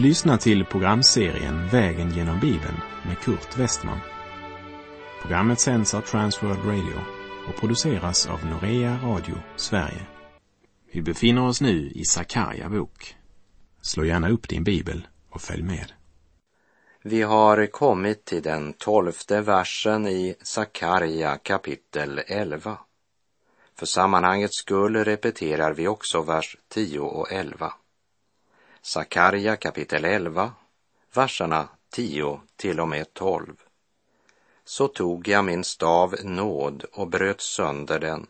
Du lyssnar till programserien Vägen genom Bibeln med Kurt Westman. Programmet sänds av Transworld Radio och produceras av Norea Radio Sverige. Vi befinner oss nu i Sakarja bok. Slå gärna upp din bibel och följ med. Vi har kommit till den tolfte versen i Sakarja kapitel 11. För sammanhangets skull repeterar vi också vers 10 och 11. Sakarja kapitel 11, verserna 10 till och med 12. Så tog jag min stav nåd och bröt sönder den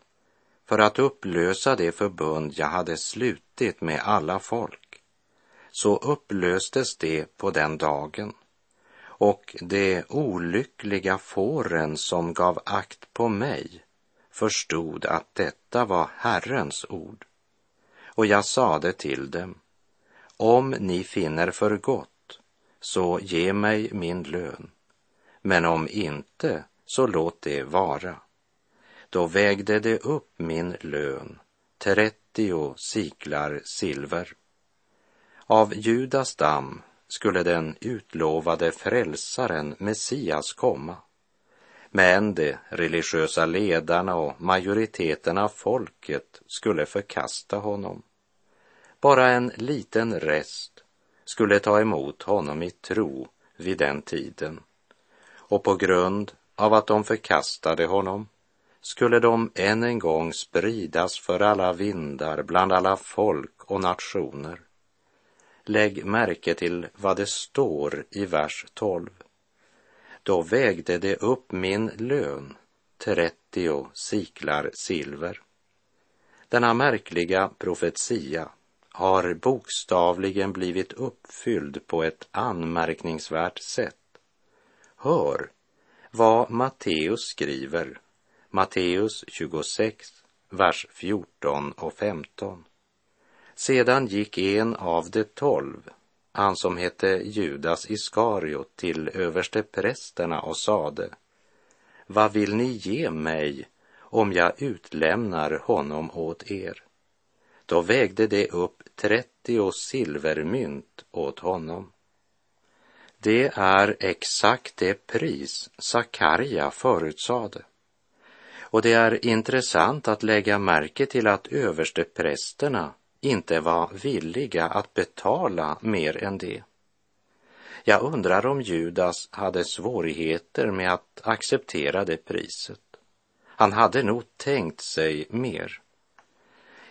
för att upplösa det förbund jag hade slutit med alla folk. Så upplöstes det på den dagen och de olyckliga fåren som gav akt på mig förstod att detta var Herrens ord. Och jag sade till dem, om ni finner för gott, så ge mig min lön, men om inte, så låt det vara. Då vägde det upp min lön, trettio siklar silver. Av Judas damm skulle den utlovade frälsaren Messias komma. Men de religiösa ledarna och majoriteten av folket skulle förkasta honom. Bara en liten rest skulle ta emot honom i tro vid den tiden. Och på grund av att de förkastade honom skulle de än en gång spridas för alla vindar bland alla folk och nationer. Lägg märke till vad det står i vers 12. Då vägde det upp min lön, 30 siklar silver. Denna märkliga profetia har bokstavligen blivit uppfylld på ett anmärkningsvärt sätt. Hör vad Matteus skriver, Matteus 26, vers 14 och 15. Sedan gick en av de tolv, han som hette Judas Iskariot, till översteprästerna och sade, vad vill ni ge mig om jag utlämnar honom åt er? Då vägde det upp 30 silvermynt åt honom. Det är exakt det pris Sakarja förutsade. Och det är intressant att lägga märke till att översteprästerna inte var villiga att betala mer än det. Jag undrar om Judas hade svårigheter med att acceptera det priset. Han hade nog tänkt sig mer.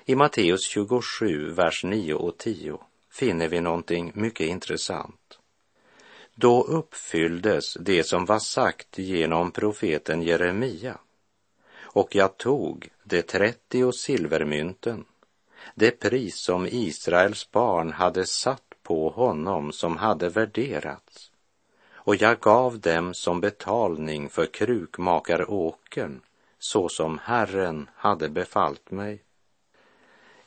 I Matteus 27, vers 9 och 10 finner vi någonting mycket intressant. Då uppfylldes det som var sagt genom profeten Jeremia. Och jag tog de trettio silvermynten, det pris som Israels barn hade satt på honom som hade värderats. Och jag gav dem som betalning för krukmakaråkern så som Herren hade befallt mig.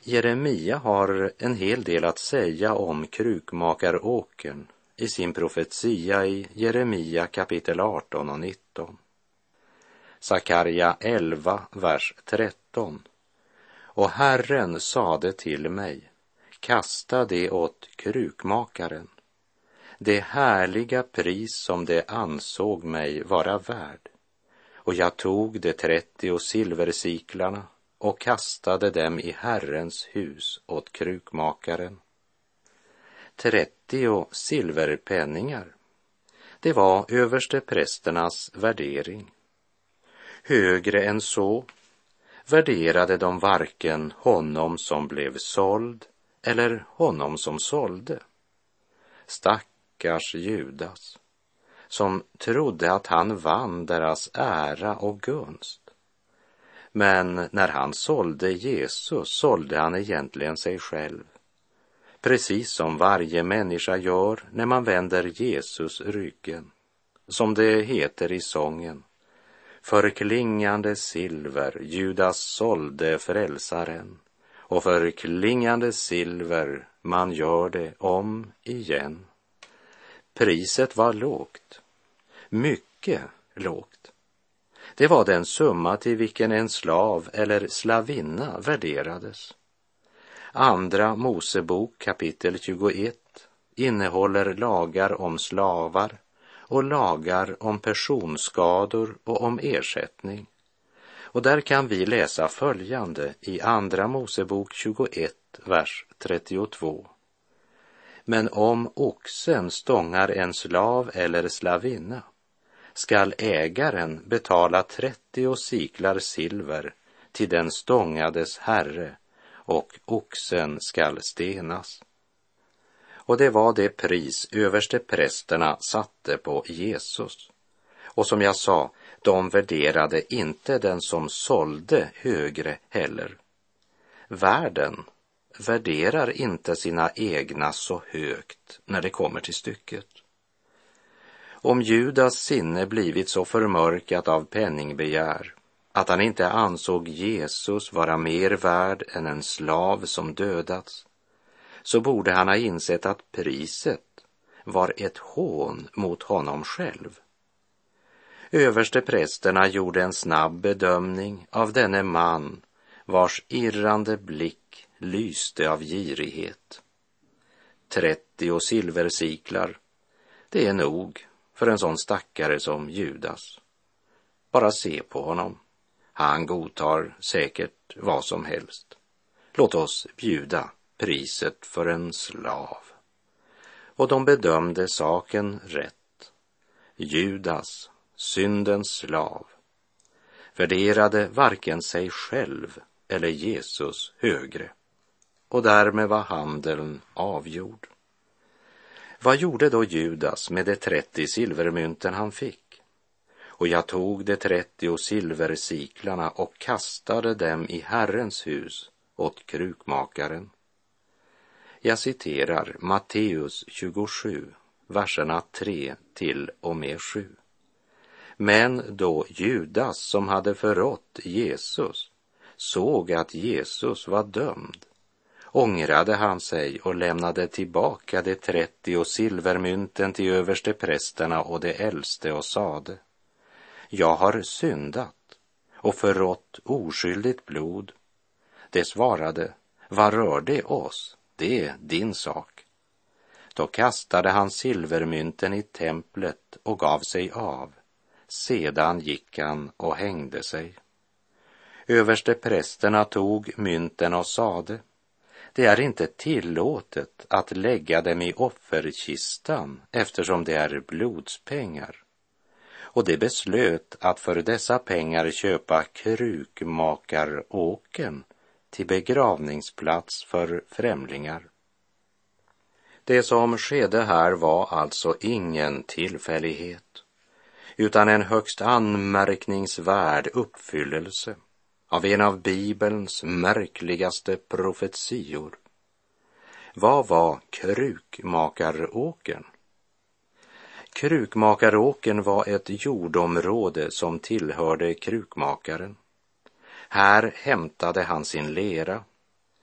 Jeremia har en hel del att säga om krukmakaråkern i sin profetia i Jeremia kapitel 18 och 19. Sakarja 11, vers 13. Och Herren sade till mig, kasta det åt krukmakaren, det härliga pris som det ansåg mig vara värd. Och jag tog de trettio silversiklarna och kastade dem i Herrens hus åt krukmakaren. Trettio silverpenningar. Det var översteprästernas värdering. Högre än så värderade de varken honom som blev såld eller honom som sålde. Stackars Judas, som trodde att han vann deras ära och gunst. Men när han sålde Jesus sålde han egentligen sig själv. Precis som varje människa gör när man vänder Jesus ryggen. Som det heter i sången. För klingande silver Judas sålde frälsaren och för klingande silver man gör det om igen. Priset var lågt, mycket lågt. Det var den summa till vilken en slav eller slavinna värderades. Andra Mosebok kapitel 21, innehåller lagar om slavar och lagar om personskador och om ersättning. Och där kan vi läsa följande i Andra Mosebok 21, vers 32. Men om oxen stångar en slav eller slavinna skall ägaren betala 30 siklar silver till den stångades herre och oxen skall stenas. Och det var det pris överste prästerna satte på Jesus. Och som jag sa, de värderade inte den som sålde högre heller. Världen värderar inte sina egna så högt när det kommer till stycket. Om Judas sinne blivit så förmörkat av penningbegär att han inte ansåg Jesus vara mer värd än en slav som dödats, så borde han ha insett att priset var ett hån mot honom själv. Översteprästerna gjorde en snabb bedömning av denne man vars irrande blick lyste av girighet. Trettio silversiklar, det är nog för en sån stackare som Judas. Bara se på honom. Han godtar säkert vad som helst. Låt oss bjuda priset för en slav. Och de bedömde saken rätt. Judas, syndens slav, värderade varken sig själv eller Jesus högre. Och därmed var handeln avgjord. Vad gjorde då Judas med de 30 silvermynten han fick? Och jag tog de 30 silversiklarna och kastade dem i Herrens hus åt krukmakaren. Jag citerar Matteus 27, verserna 3 till och med 7. Men då Judas som hade förrått Jesus såg att Jesus var dömd ångrade han sig och lämnade tillbaka de trettio silvermynten till översteprästerna och de äldste och sade Jag har syndat och förrått oskyldigt blod. Det svarade Vad rör det oss? Det är din sak. Då kastade han silvermynten i templet och gav sig av. Sedan gick han och hängde sig. Översteprästerna tog mynten och sade det är inte tillåtet att lägga dem i offerkistan eftersom det är blodspengar. Och det beslöt att för dessa pengar köpa krukmakaråken till begravningsplats för främlingar. Det som skedde här var alltså ingen tillfällighet, utan en högst anmärkningsvärd uppfyllelse av en av Bibelns märkligaste profetior. Vad var krukmakaråken? Krukmakaråken var ett jordområde som tillhörde krukmakaren. Här hämtade han sin lera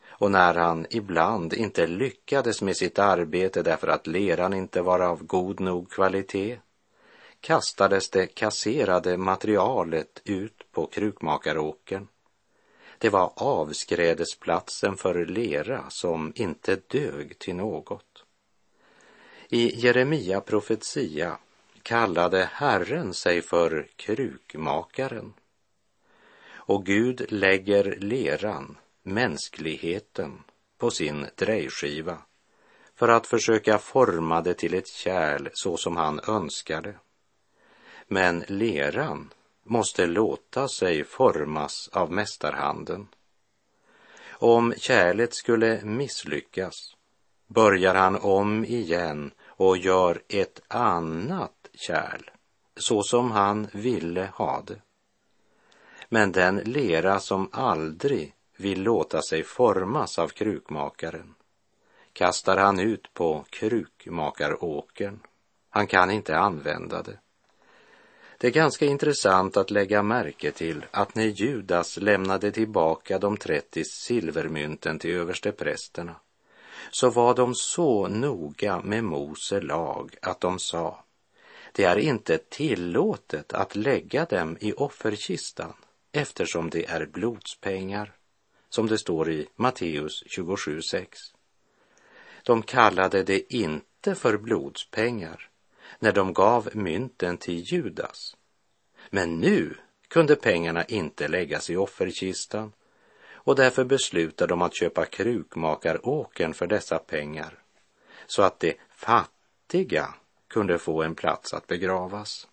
och när han ibland inte lyckades med sitt arbete därför att leran inte var av god nog kvalitet kastades det kasserade materialet ut på krukmakaråkern det var avskrädesplatsen för lera som inte dög till något. I Jeremia profetia kallade Herren sig för krukmakaren. Och Gud lägger leran, mänskligheten, på sin drejskiva för att försöka forma det till ett kärl så som han önskade. Men leran måste låta sig formas av mästarhanden. Om kärlet skulle misslyckas börjar han om igen och gör ett annat kärl så som han ville ha det. Men den lera som aldrig vill låta sig formas av krukmakaren kastar han ut på krukmakaråkern. Han kan inte använda det. Det är ganska intressant att lägga märke till att när Judas lämnade tillbaka de 30 silvermynten till översteprästerna så var de så noga med Mose lag att de sa det är inte tillåtet att lägga dem i offerkistan eftersom det är blodspengar, som det står i Matteus 27.6. De kallade det inte för blodspengar när de gav mynten till Judas. Men nu kunde pengarna inte läggas i offerkistan och därför beslutade de att köpa krukmakaråkern för dessa pengar så att de fattiga kunde få en plats att begravas.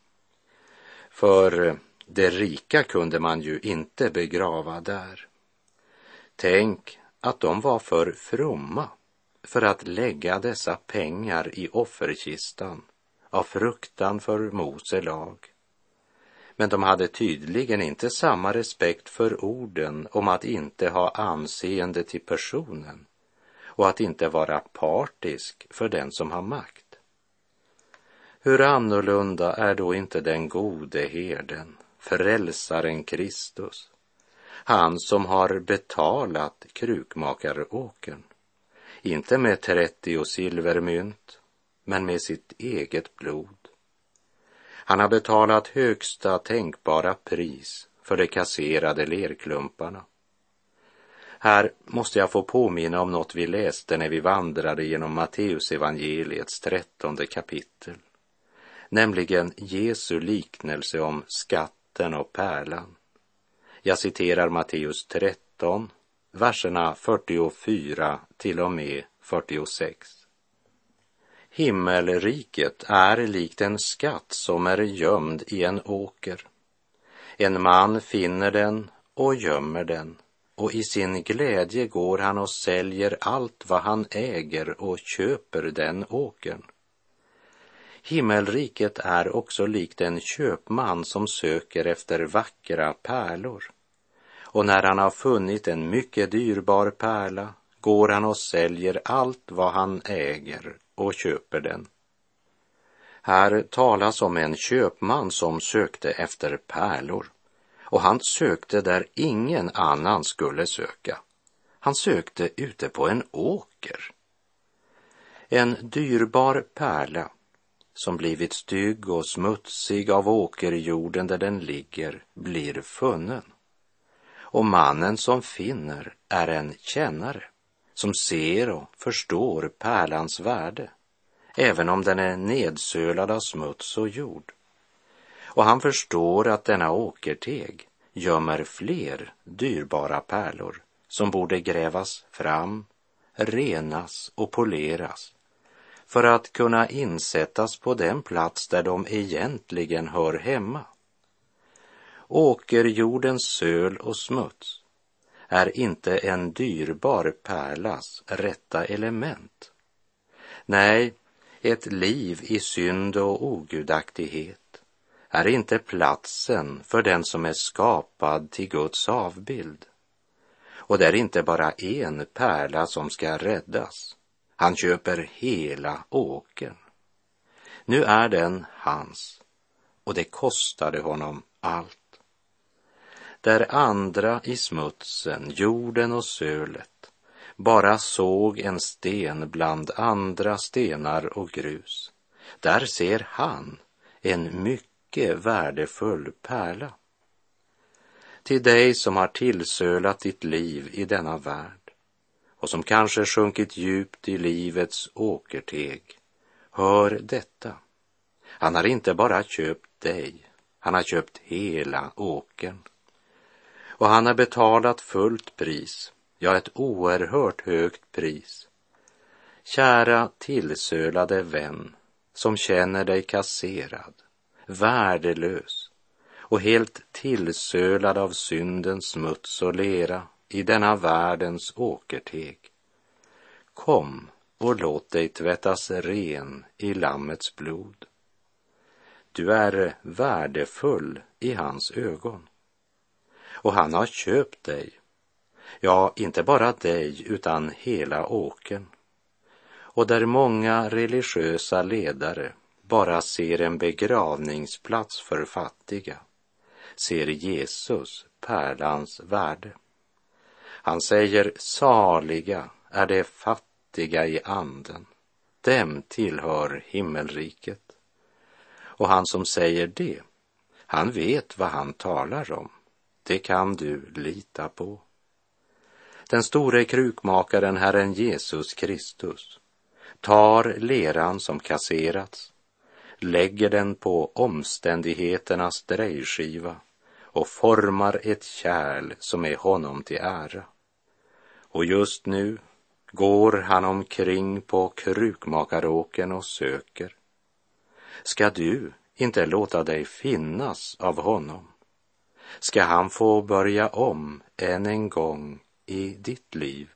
För de rika kunde man ju inte begrava där. Tänk att de var för fromma för att lägga dessa pengar i offerkistan av fruktan för Mose lag. Men de hade tydligen inte samma respekt för orden om att inte ha anseende till personen och att inte vara partisk för den som har makt. Hur annorlunda är då inte den gode herden, frälsaren Kristus, han som har betalat krukmakaråkern, inte med 30 silvermynt, men med sitt eget blod. Han har betalat högsta tänkbara pris för de kasserade lerklumparna. Här måste jag få påminna om något vi läste när vi vandrade genom Matteusevangeliets trettonde kapitel, nämligen Jesu liknelse om skatten och pärlan. Jag citerar Matteus 13, verserna 44 till och med 46. Himmelriket är likt en skatt som är gömd i en åker. En man finner den och gömmer den och i sin glädje går han och säljer allt vad han äger och köper den åkern. Himmelriket är också likt en köpman som söker efter vackra pärlor. Och när han har funnit en mycket dyrbar pärla går han och säljer allt vad han äger och köper den. Här talas om en köpman som sökte efter pärlor och han sökte där ingen annan skulle söka. Han sökte ute på en åker. En dyrbar pärla som blivit stygg och smutsig av åkerjorden där den ligger blir funnen. Och mannen som finner är en kännare som ser och förstår pärlans värde, även om den är nedsölad av smuts och jord. Och han förstår att denna åkerteg gömmer fler dyrbara pärlor som borde grävas fram, renas och poleras för att kunna insättas på den plats där de egentligen hör hemma. Åkerjordens söl och smuts är inte en dyrbar pärlas rätta element. Nej, ett liv i synd och ogudaktighet är inte platsen för den som är skapad till Guds avbild. Och det är inte bara en pärla som ska räddas. Han köper hela åkern. Nu är den hans och det kostade honom allt där andra i smutsen, jorden och sölet bara såg en sten bland andra stenar och grus. Där ser han en mycket värdefull pärla. Till dig som har tillsölat ditt liv i denna värld och som kanske sjunkit djupt i livets åkerteg, hör detta. Han har inte bara köpt dig, han har köpt hela åkern och han har betalat fullt pris, ja, ett oerhört högt pris. Kära tillsölade vän som känner dig kasserad, värdelös och helt tillsölad av syndens smuts och lera i denna världens åkerteg. Kom och låt dig tvättas ren i Lammets blod. Du är värdefull i hans ögon och han har köpt dig. Ja, inte bara dig utan hela åken. Och där många religiösa ledare bara ser en begravningsplats för fattiga ser Jesus pärlans värde. Han säger saliga är de fattiga i anden, dem tillhör himmelriket. Och han som säger det, han vet vad han talar om. Det kan du lita på. Den store krukmakaren Herren Jesus Kristus tar leran som kasserats, lägger den på omständigheternas drejskiva och formar ett kärl som är honom till ära. Och just nu går han omkring på krukmakaråken och söker. Ska du inte låta dig finnas av honom? Ska han få börja om än en gång i ditt liv?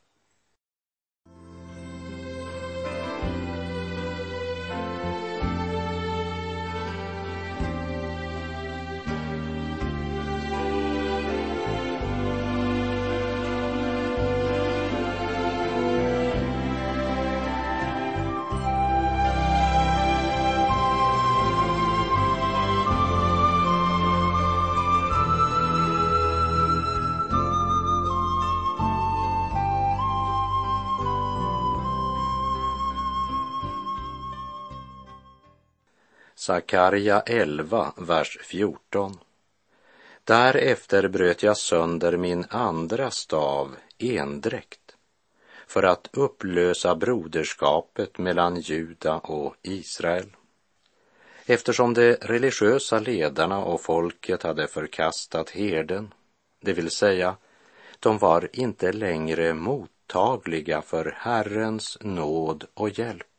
Sakarja 11, vers 14. Därefter bröt jag sönder min andra stav, endräkt, för att upplösa broderskapet mellan Juda och Israel. Eftersom de religiösa ledarna och folket hade förkastat herden, det vill säga, de var inte längre mottagliga för Herrens nåd och hjälp.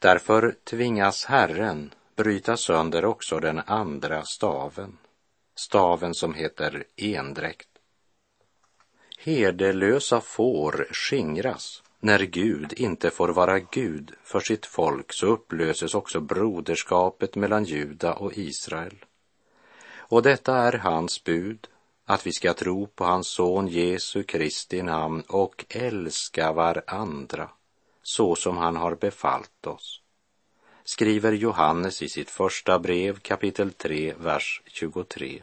Därför tvingas Herren bryta sönder också den andra staven, staven som heter endräkt. Herdelösa får skingras. När Gud inte får vara Gud för sitt folk så upplöses också broderskapet mellan Juda och Israel. Och detta är hans bud, att vi ska tro på hans son Jesu Kristi namn och älska varandra så som han har befallt oss, skriver Johannes i sitt första brev kapitel 3, vers 23.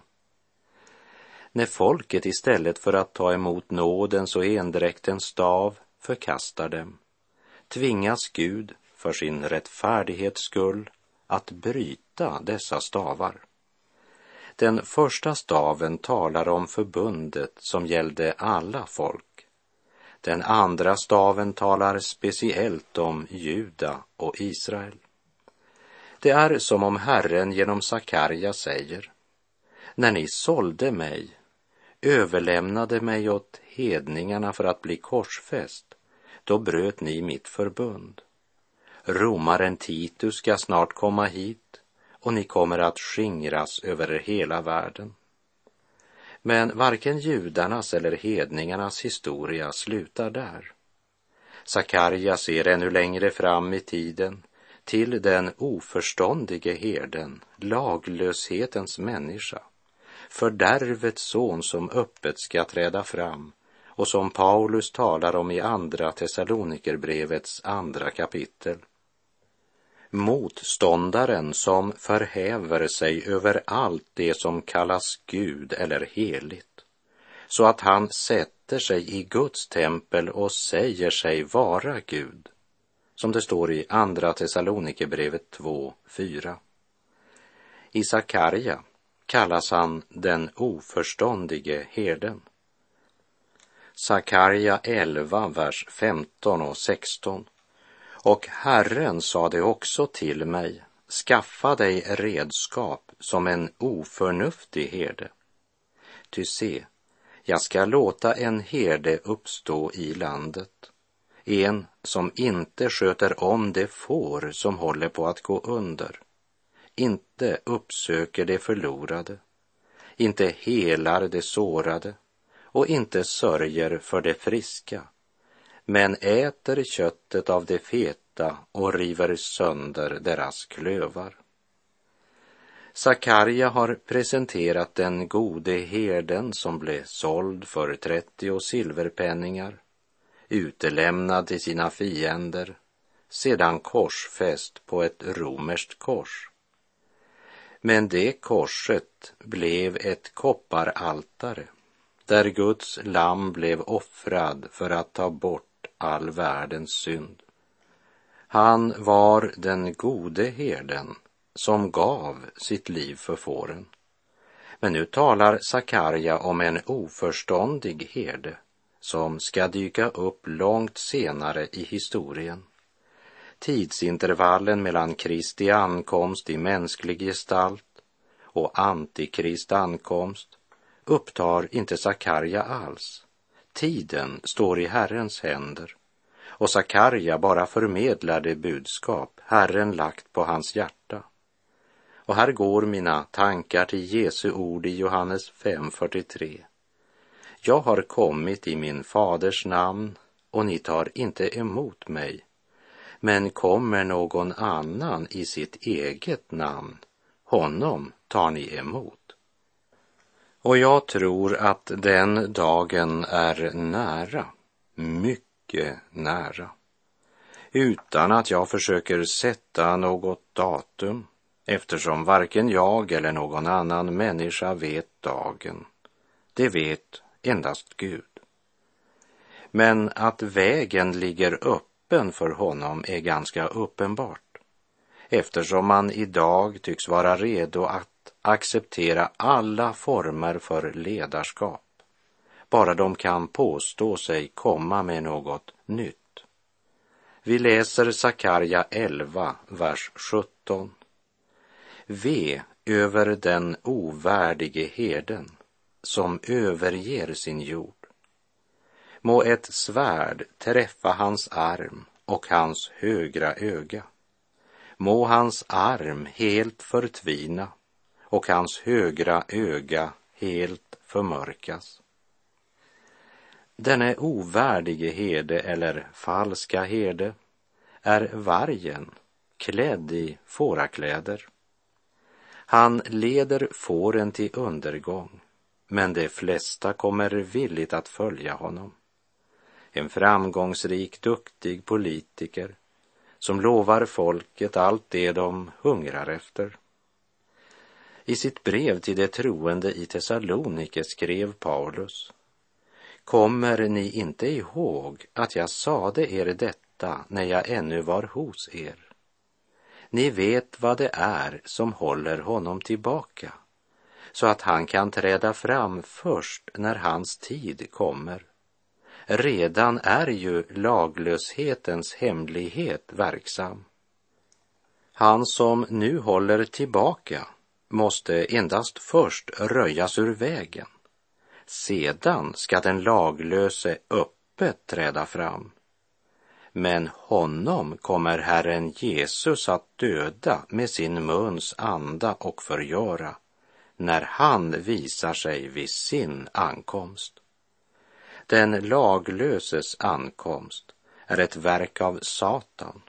När folket istället för att ta emot nådens och endräktens stav förkastar dem, tvingas Gud för sin rättfärdighets skull att bryta dessa stavar. Den första staven talar om förbundet som gällde alla folk den andra staven talar speciellt om Juda och Israel. Det är som om Herren genom Sakarja säger, när ni sålde mig, överlämnade mig åt hedningarna för att bli korsfäst, då bröt ni mitt förbund. Romaren Titus ska snart komma hit och ni kommer att skingras över hela världen. Men varken judarnas eller hedningarnas historia slutar där. Sakarja ser ännu längre fram i tiden till den oförståndige herden, laglöshetens människa, fördärvets son som öppet ska träda fram och som Paulus talar om i Andra Thessalonikerbrevets andra kapitel motståndaren som förhäver sig över allt det som kallas Gud eller heligt, så att han sätter sig i Guds tempel och säger sig vara Gud, som det står i Andra Thessalonikerbrevet 2, 4. I Sakarja kallas han den oförståndige herden. Sakarja 11, vers 15 och 16 och Herren sade också till mig, skaffa dig redskap som en oförnuftig herde. Ty se, jag ska låta en herde uppstå i landet, en som inte sköter om det får som håller på att gå under, inte uppsöker det förlorade, inte helar det sårade. Och inte sörjer för det friska, men äter köttet av det feta och river sönder deras klövar. Sakarja har presenterat den gode herden som blev såld för 30 silverpenningar, utelämnad till sina fiender, sedan korsfäst på ett romerskt kors. Men det korset blev ett kopparaltare där Guds lamm blev offrad för att ta bort all världens synd. Han var den gode herden som gav sitt liv för fåren. Men nu talar Sakarja om en oförståndig herde som ska dyka upp långt senare i historien Tidsintervallen mellan Kristi ankomst i mänsklig gestalt och antikrist ankomst upptar inte Sakarja alls. Tiden står i Herrens händer och Sakarja bara förmedlar det budskap Herren lagt på hans hjärta. Och här går mina tankar till Jesu ord i Johannes 5.43. Jag har kommit i min faders namn och ni tar inte emot mig. Men kommer någon annan i sitt eget namn, honom tar ni emot. Och jag tror att den dagen är nära, mycket nära. Utan att jag försöker sätta något datum eftersom varken jag eller någon annan människa vet dagen. Det vet endast Gud. Men att vägen ligger öppen för honom är ganska uppenbart eftersom man idag tycks vara redo att acceptera alla former för ledarskap, bara de kan påstå sig komma med något nytt. Vi läser Sakarja 11, vers 17. Ve över den ovärdige herden som överger sin jord. Må ett svärd träffa hans arm och hans högra öga. Må hans arm helt förtvina och hans högra öga helt förmörkas. Denne ovärdige herde eller falska herde är vargen klädd i fårakläder. Han leder fåren till undergång, men de flesta kommer villigt att följa honom. En framgångsrik, duktig politiker som lovar folket allt det de hungrar efter. I sitt brev till de troende i Thessalonike skrev Paulus Kommer ni inte ihåg att jag sade er detta när jag ännu var hos er? Ni vet vad det är som håller honom tillbaka så att han kan träda fram först när hans tid kommer. Redan är ju laglöshetens hemlighet verksam. Han som nu håller tillbaka måste endast först röjas ur vägen. Sedan ska den laglöse öppet träda fram. Men honom kommer Herren Jesus att döda med sin muns anda och förgöra när han visar sig vid sin ankomst. Den laglöses ankomst är ett verk av Satan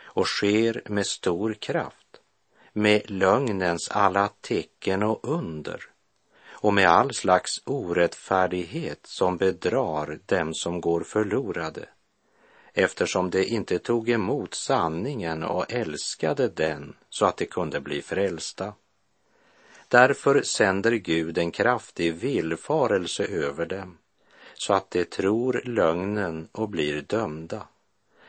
och sker med stor kraft med lögnens alla tecken och under och med all slags orättfärdighet som bedrar dem som går förlorade eftersom de inte tog emot sanningen och älskade den så att de kunde bli frälsta. Därför sänder Gud en kraftig villfarelse över dem så att de tror lögnen och blir dömda.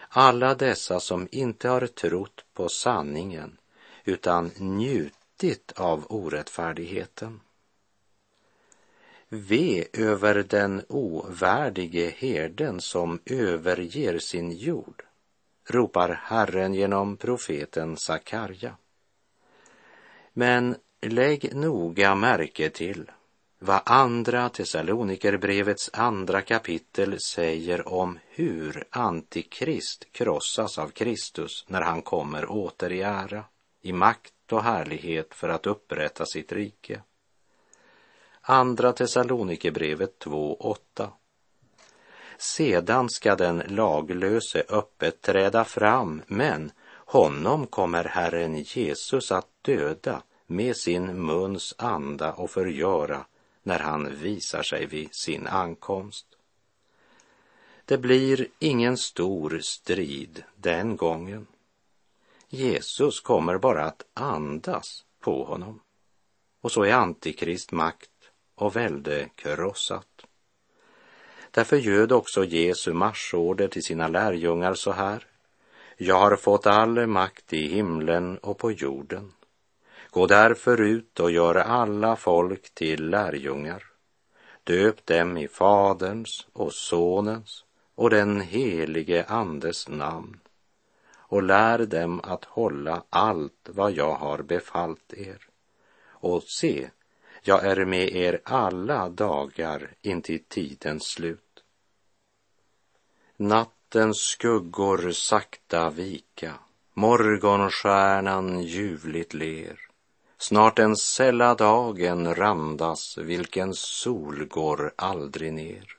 Alla dessa som inte har trott på sanningen utan njutit av orättfärdigheten. Ve över den ovärdige herden som överger sin jord, ropar Herren genom profeten Sakarja. Men lägg noga märke till vad andra Thessalonikerbrevets andra kapitel säger om hur Antikrist krossas av Kristus när han kommer åter i ära i makt och härlighet för att upprätta sitt rike. Andra Thessalonikerbrevet 2.8. Sedan ska den laglöse öppet träda fram, men honom kommer Herren Jesus att döda med sin muns anda och förgöra när han visar sig vid sin ankomst. Det blir ingen stor strid den gången. Jesus kommer bara att andas på honom. Och så är Antikrist makt och välde krossat. Därför göd också Jesu marsorder till sina lärjungar så här. Jag har fått all makt i himlen och på jorden. Gå därför ut och gör alla folk till lärjungar. Döp dem i Faderns och Sonens och den helige Andes namn och lär dem att hålla allt vad jag har befallt er. Och se, jag är med er alla dagar intill tidens slut. Nattens skuggor sakta vika, morgonstjärnan ljuvligt ler. Snart den sälla dagen randas, vilken sol går aldrig ner.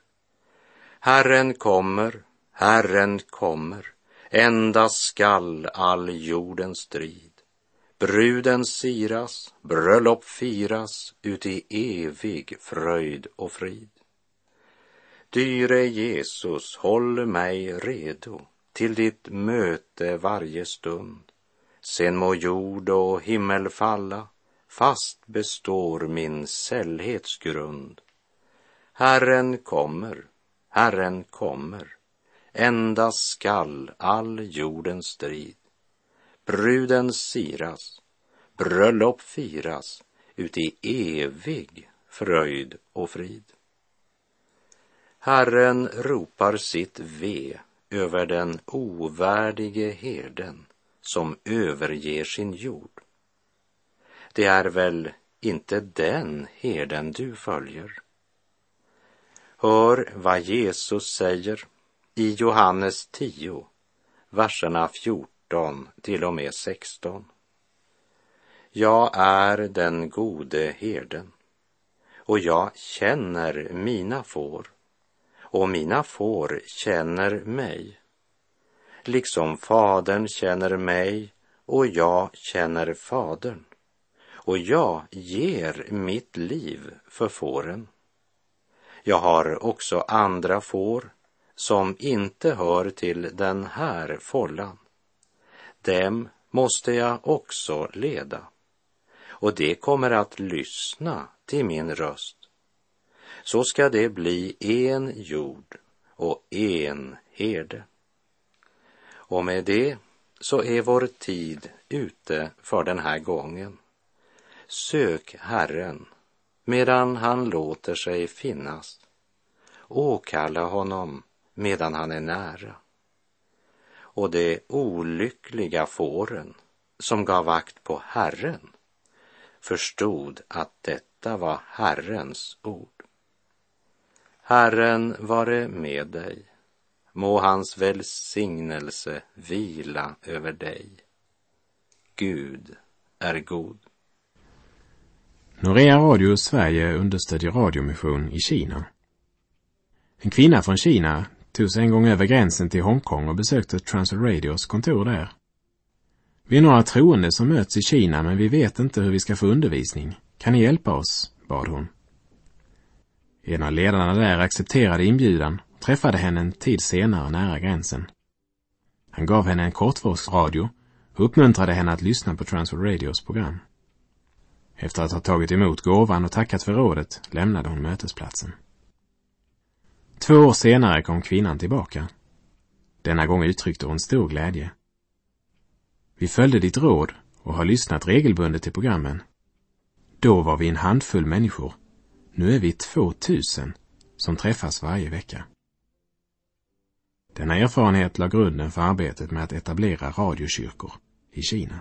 Herren kommer, Herren kommer, endast skall all jordens strid. Bruden siras, bröllop firas, uti evig fröjd och frid. Dyre Jesus, håll mig redo till ditt möte varje stund. Sen må jord och himmel falla, fast består min sällhetsgrund. Herren kommer, Herren kommer, endast skall all jordens strid. Bruden siras, bröllop firas, uti evig fröjd och frid. Herren ropar sitt ve över den ovärdige herden som överger sin jord. Det är väl inte den herden du följer? Hör vad Jesus säger i Johannes 10, verserna 14 till och med 16. Jag är den gode herden och jag känner mina får och mina får känner mig. Liksom Fadern känner mig och jag känner Fadern. Och jag ger mitt liv för fåren. Jag har också andra får som inte hör till den här follan. Dem måste jag också leda. Och det kommer att lyssna till min röst så ska det bli en jord och en herde. Och med det så är vår tid ute för den här gången. Sök Herren medan han låter sig finnas. Åkalla honom medan han är nära. Och de olyckliga fåren som gav akt på Herren förstod att detta var Herrens ord. Herren vare med dig. Må hans välsignelse vila över dig. Gud är god. Norea Radio Sverige understödjer radiomission i Kina. En kvinna från Kina tog sig en gång över gränsen till Hongkong och besökte Transworld Radios kontor där. Vi är några troende som möts i Kina men vi vet inte hur vi ska få undervisning. Kan ni hjälpa oss? bad hon. En av ledarna där accepterade inbjudan och träffade henne en tid senare nära gränsen. Han gav henne en kortvågsradio och uppmuntrade henne att lyssna på Transworld Radios program. Efter att ha tagit emot gåvan och tackat för rådet lämnade hon mötesplatsen. Två år senare kom kvinnan tillbaka. Denna gång uttryckte hon stor glädje. Vi följde ditt råd och har lyssnat regelbundet till programmen. Då var vi en handfull människor nu är vi 2000 som träffas varje vecka. Denna erfarenhet la grunden för arbetet med att etablera radiokyrkor i Kina.